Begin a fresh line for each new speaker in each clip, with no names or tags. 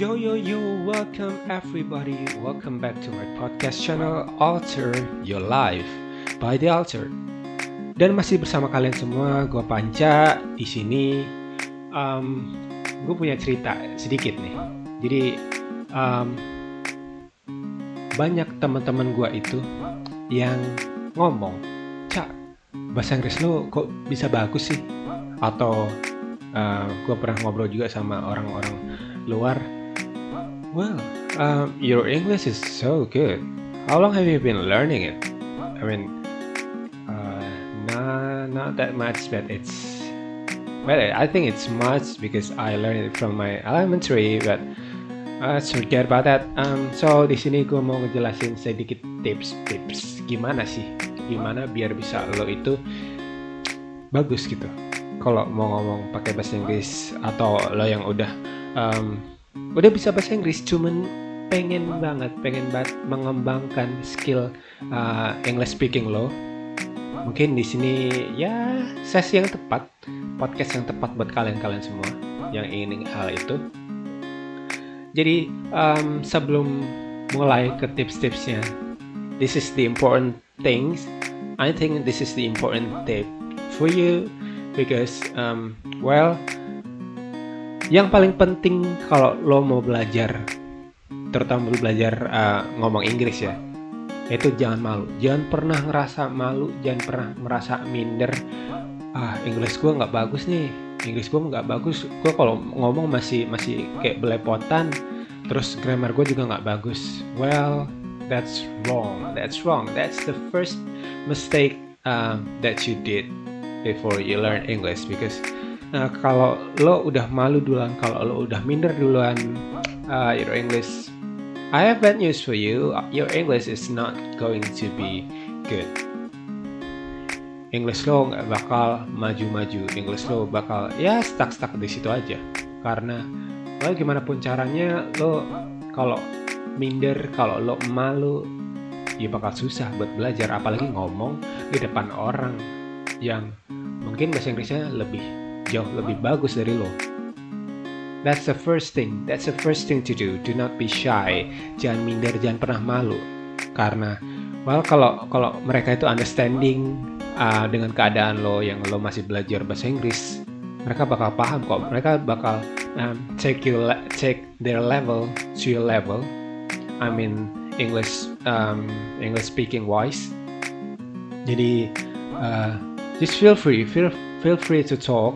Yo yo yo, welcome everybody. Welcome back to my podcast channel Alter Your Life by The Alter. Dan masih bersama kalian semua, gue Panca di sini. Um, gue punya cerita sedikit nih. Jadi um, banyak teman-teman gue itu yang ngomong, cak bahasa Inggris lo kok bisa bagus sih? Atau uh, gue pernah ngobrol juga sama orang-orang luar Well, um, your English is so good. How long have you been learning it? I mean, uh, not not that much, but it's. Well, I think it's much because I learned it from my elementary, but uh, forget about that. Um, so di sini gue mau ngejelasin sedikit tips-tips gimana sih, gimana biar bisa lo itu bagus gitu. Kalau mau ngomong pakai bahasa Inggris atau lo yang udah um, udah bisa bahasa Inggris cuman pengen banget pengen banget mengembangkan skill uh, English speaking lo. Mungkin di sini ya sesi yang tepat podcast yang tepat buat kalian-kalian semua yang ingin hal itu. Jadi um, sebelum mulai ke tips-tipsnya this is the important things. I think this is the important tip for you because um, well yang paling penting kalau lo mau belajar terutama belajar uh, ngomong Inggris ya itu jangan malu. Jangan pernah ngerasa malu jangan pernah merasa minder. Ah Inggris gue nggak bagus nih. Inggris gue nggak bagus. Gue kalau ngomong masih masih kayak belepotan. Terus grammar gue juga nggak bagus. Well that's wrong. That's wrong. That's the first mistake uh, that you did before you learn English because Nah, kalau lo udah malu duluan, kalau lo udah minder duluan, uh, your English, I have bad news for you. Your English is not going to be good. English lo nggak bakal maju-maju. English lo bakal ya stuck-stuck di situ aja. Karena well, gimana pun caranya lo kalau minder, kalau lo malu, ya bakal susah buat belajar. Apalagi ngomong di depan orang yang mungkin bahasa Inggrisnya lebih jauh lebih bagus dari lo. That's the first thing. That's the first thing to do. Do not be shy. Jangan minder, jangan pernah malu. Karena, well, kalau kalau mereka itu understanding uh, dengan keadaan lo yang lo masih belajar bahasa Inggris, mereka bakal paham kok. Mereka bakal um, take you take their level to your level. I mean English um, English speaking wise. Jadi uh, just feel free, feel feel free to talk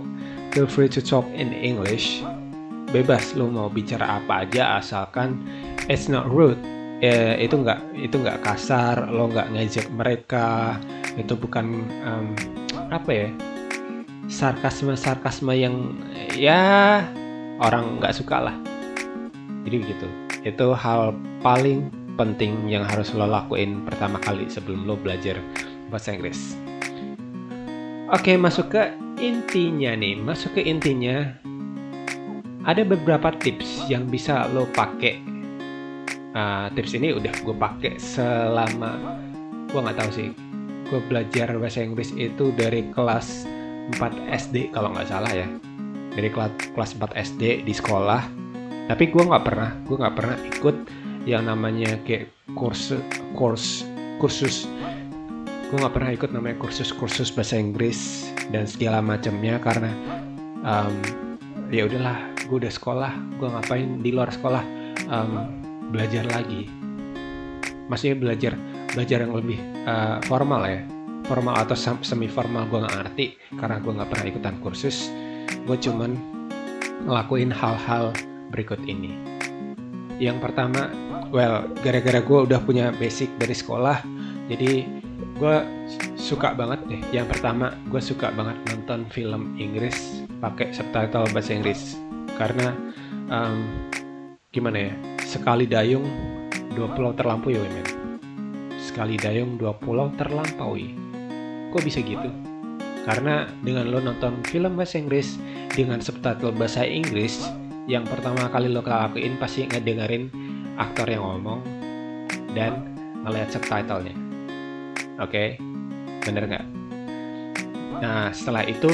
Feel free to talk in English. Bebas lo mau bicara apa aja asalkan it's not rude. Eh, itu nggak itu nggak kasar, lo nggak ngejek mereka. Itu bukan um, apa ya sarkasme sarkasme yang ya orang nggak suka lah. Jadi begitu. Itu hal paling penting yang harus lo lakuin pertama kali sebelum lo belajar bahasa Inggris. Oke, masuk ke intinya nih, masuk ke intinya. Ada beberapa tips yang bisa lo pakai. Uh, tips ini udah gue pakai selama gue nggak tahu sih. Gue belajar bahasa Inggris itu dari kelas 4 SD kalau nggak salah ya. Dari kelas kelas 4 SD di sekolah. Tapi gue nggak pernah, gue nggak pernah ikut yang namanya kayak kursus kurs kursus gue nggak pernah ikut namanya kursus-kursus bahasa Inggris dan segala macamnya karena um, ya udahlah gue udah sekolah gue ngapain di luar sekolah um, belajar lagi. Maksudnya belajar belajar yang lebih uh, formal ya. Formal atau semi formal gue nggak ngerti karena gue nggak pernah ikutan kursus. Gue cuman ngelakuin hal-hal berikut ini. Yang pertama well gara-gara gue udah punya basic dari sekolah jadi gue suka banget deh. Yang pertama gue suka banget nonton film Inggris pakai subtitle bahasa Inggris. Karena um, gimana ya sekali dayung dua pulau terlampaui ya men. Sekali dayung dua pulau terlampaui. Kok bisa gitu? Karena dengan lo nonton film bahasa Inggris dengan subtitle bahasa Inggris yang pertama kali lo lakuin pasti ngedengerin aktor yang ngomong dan ngeliat subtitlenya oke okay? bener nggak nah setelah itu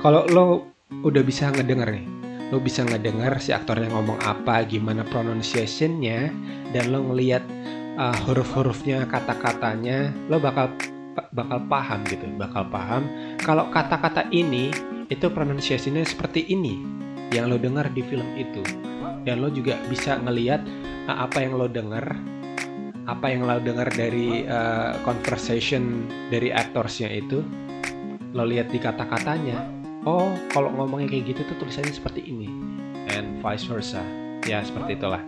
kalau lo udah bisa ngedenger nih lo bisa ngedenger si aktornya ngomong apa gimana pronunciationnya dan lo ngelihat uh, huruf-hurufnya kata-katanya lo bakal bakal paham gitu bakal paham kalau kata-kata ini itu pronunciationnya seperti ini yang lo dengar di film itu dan lo juga bisa ngelihat uh, apa yang lo dengar apa yang lo dengar dari uh, conversation dari aktorsnya itu? Lo lihat di kata-katanya oh kalau ngomongnya kayak gitu tuh tulisannya seperti ini. And vice versa. Ya seperti itulah.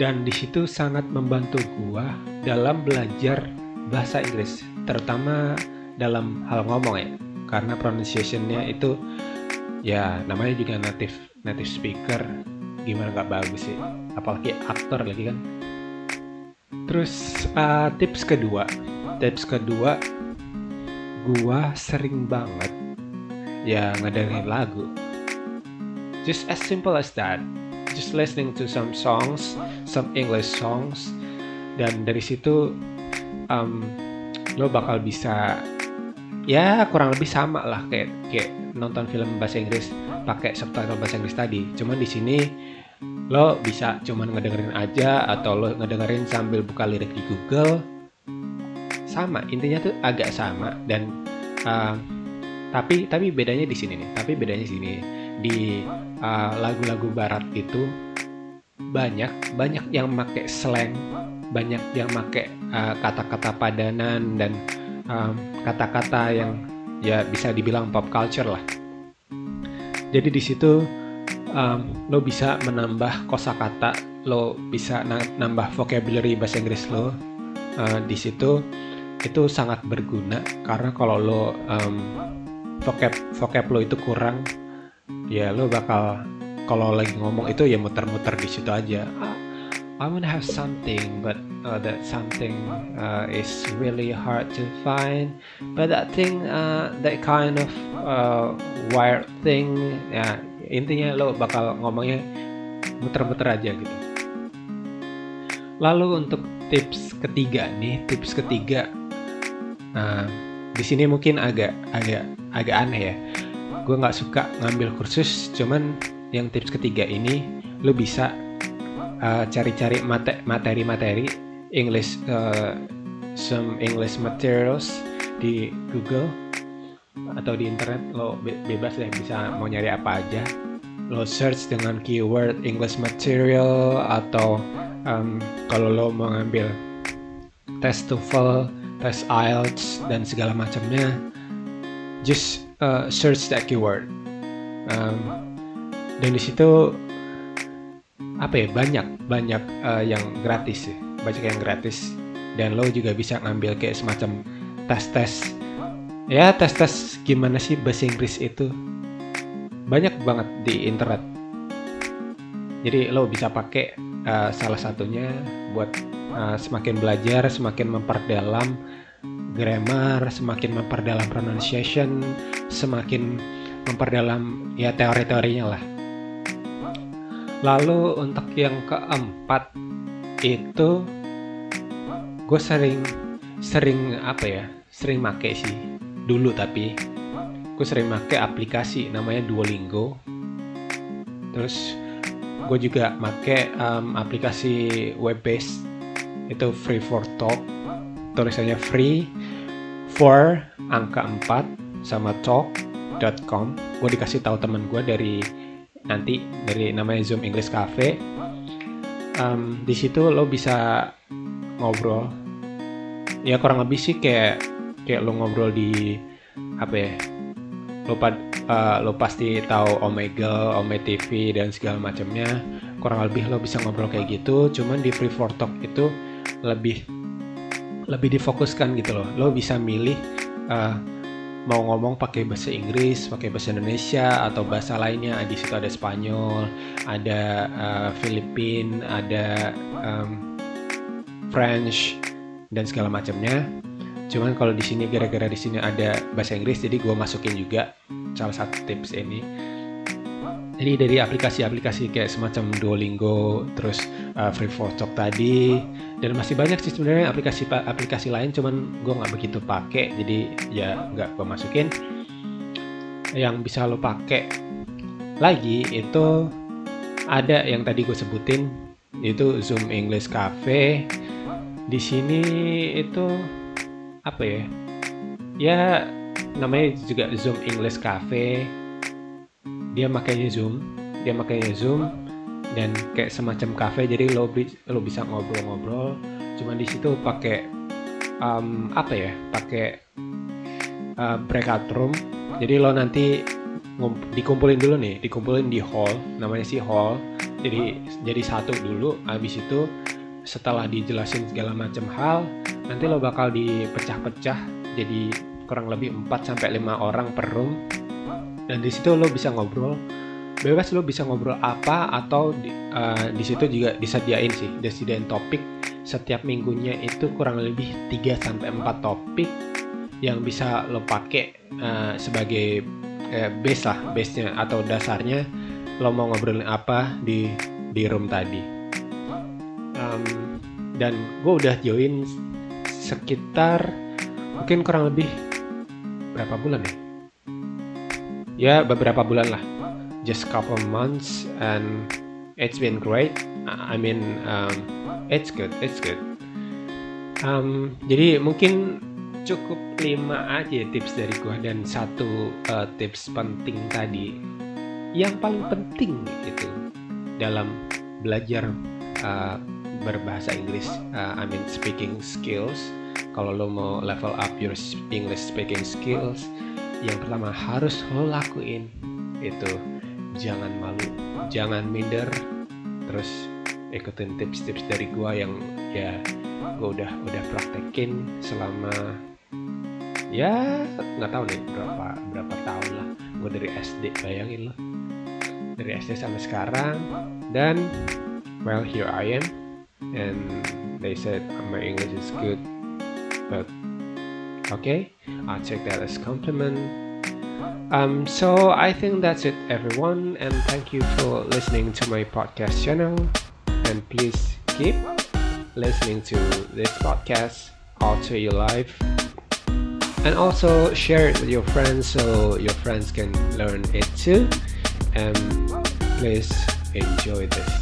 Dan di situ sangat membantu gua dalam belajar bahasa Inggris terutama dalam hal ngomong ya. Karena pronunciationnya itu ya namanya juga native native speaker. Gimana nggak bagus sih? Apalagi aktor lagi kan terus uh, tips kedua. Tips kedua gua sering banget ya ngedengerin lagu. Just as simple as that. Just listening to some songs some English songs. Dan dari situ um, lo bakal bisa ya kurang lebih sama lah kayak kayak nonton film bahasa Inggris pakai subtitle bahasa Inggris tadi. Cuman di sini lo bisa cuman ngedengerin aja atau lo ngedengerin sambil buka lirik di Google. Sama intinya tuh agak sama dan uh, tapi tapi bedanya di sini nih tapi bedanya di sini. Di uh, lagu-lagu barat itu banyak banyak yang make slang banyak yang make uh, kata-kata padanan dan kata-kata um, yang ya bisa dibilang pop culture lah. Jadi di situ um, lo bisa menambah kosakata lo bisa nambah vocabulary bahasa Inggris lo uh, di situ itu sangat berguna. Karena kalau lo um, vocab vocab lo itu kurang ya lo bakal kalau lagi ngomong itu ya muter-muter di situ aja. I wanna have something but uh, that something uh, is really hard to find. But that thing uh, that kind of uh, wired thing ya intinya lo bakal ngomongnya muter-muter aja gitu. Lalu untuk tips ketiga nih tips ketiga Nah, di sini mungkin agak agak agak aneh ya. Gue nggak suka ngambil kursus, cuman yang tips ketiga ini lu bisa uh, cari-cari uh, materi-materi English uh, some English materials di Google atau di internet. Lo be bebas deh bisa mau nyari apa aja lo search dengan keyword English material atau um, kalau lo mau ngambil test TOEFL tes IELTS dan segala macamnya just uh, search that keyword. Um, dan di situ apa ya banyak banyak uh, yang gratis sih banyak yang gratis. Dan lo juga bisa ngambil kayak semacam tes-tes. Ya tes-tes gimana sih bahasa Inggris itu banyak banget di internet jadi lo bisa pakai uh, salah satunya buat uh, semakin belajar, semakin memperdalam grammar, semakin memperdalam pronunciation, semakin memperdalam ya teori-teorinya lah. Lalu untuk yang keempat itu gue sering sering apa ya sering make sih dulu tapi gue sering make aplikasi namanya Duolingo. Terus gue juga make um, aplikasi web based itu free for talk. Tulisannya free for angka 4 sama talk.com gue dikasih tahu temen gue dari nanti dari namanya Zoom English Cafe. Um, di situ lo bisa ngobrol. Ya kurang lebih sih kayak kayak lo ngobrol di apa ya lo, pad, uh, lo pasti tahu Omega, Omega TV dan segala macamnya kurang lebih lo bisa ngobrol kayak gitu cuman di Free for Talk itu lebih lebih difokuskan gitu loh lo bisa milih uh, mau ngomong pakai bahasa Inggris, pakai bahasa Indonesia atau bahasa lainnya. Di situ ada Spanyol, ada uh, Filipin, ada um, French dan segala macamnya. Cuman kalau di sini gara-gara di sini ada bahasa Inggris, jadi gue masukin juga salah satu tips ini jadi dari aplikasi-aplikasi kayak semacam Duolingo, terus uh, Free for Talk tadi, dan masih banyak sih sebenarnya aplikasi-aplikasi lain, cuman gue nggak begitu pakai, jadi ya nggak gue masukin. Yang bisa lo pakai lagi itu ada yang tadi gue sebutin itu Zoom English Cafe di sini itu apa ya? Ya namanya juga Zoom English Cafe. Dia makanya Zoom dia makanya Zoom dan kayak semacam cafe. Jadi lo lo bisa ngobrol-ngobrol. Cuman di situ pakai um, apa ya? Pakai uh, breakout room. Jadi lo nanti dikumpulin dulu nih dikumpulin di hall. Namanya sih hall. Jadi jadi satu dulu habis itu setelah dijelasin segala macam hal nanti lo bakal dipecah-pecah jadi kurang lebih 4 sampai 5 orang per room. Dan di situ lo bisa ngobrol. Bebas lo bisa ngobrol apa atau di, uh, di situ juga disediain sih disediain topik. Setiap minggunya itu kurang lebih 3 sampai 4 topik yang bisa lo pakai uh, sebagai eh, base lah base nya atau dasarnya lo mau ngobrolin apa di di room tadi um, dan gue udah join sekitar mungkin kurang lebih berapa bulan ya? Ya beberapa bulan lah. Just couple months and it's been great. I mean um, it's good it's good. Um, jadi mungkin cukup lima aja tips dari gua dan satu uh, tips penting tadi. Yang paling penting gitu dalam belajar uh, berbahasa Inggris uh, I mean speaking skills. Kalau lo mau level up your English speaking skills yang pertama harus lo lakuin itu. Jangan malu jangan minder. Terus ikutin tips-tips dari gua yang ya gua udah udah praktekin selama ya nggak tahu nih berapa berapa tahun lah. Gue dari SD bayangin loh dari SD sampai sekarang. Dan well here I am and they said my English is good but okay I'll take that as compliment. Um so I think that's it everyone. And thank you for listening to my podcast channel. And please keep listening to this podcast alter your life. And also share it with your friends so your friends can learn it too. And please enjoy this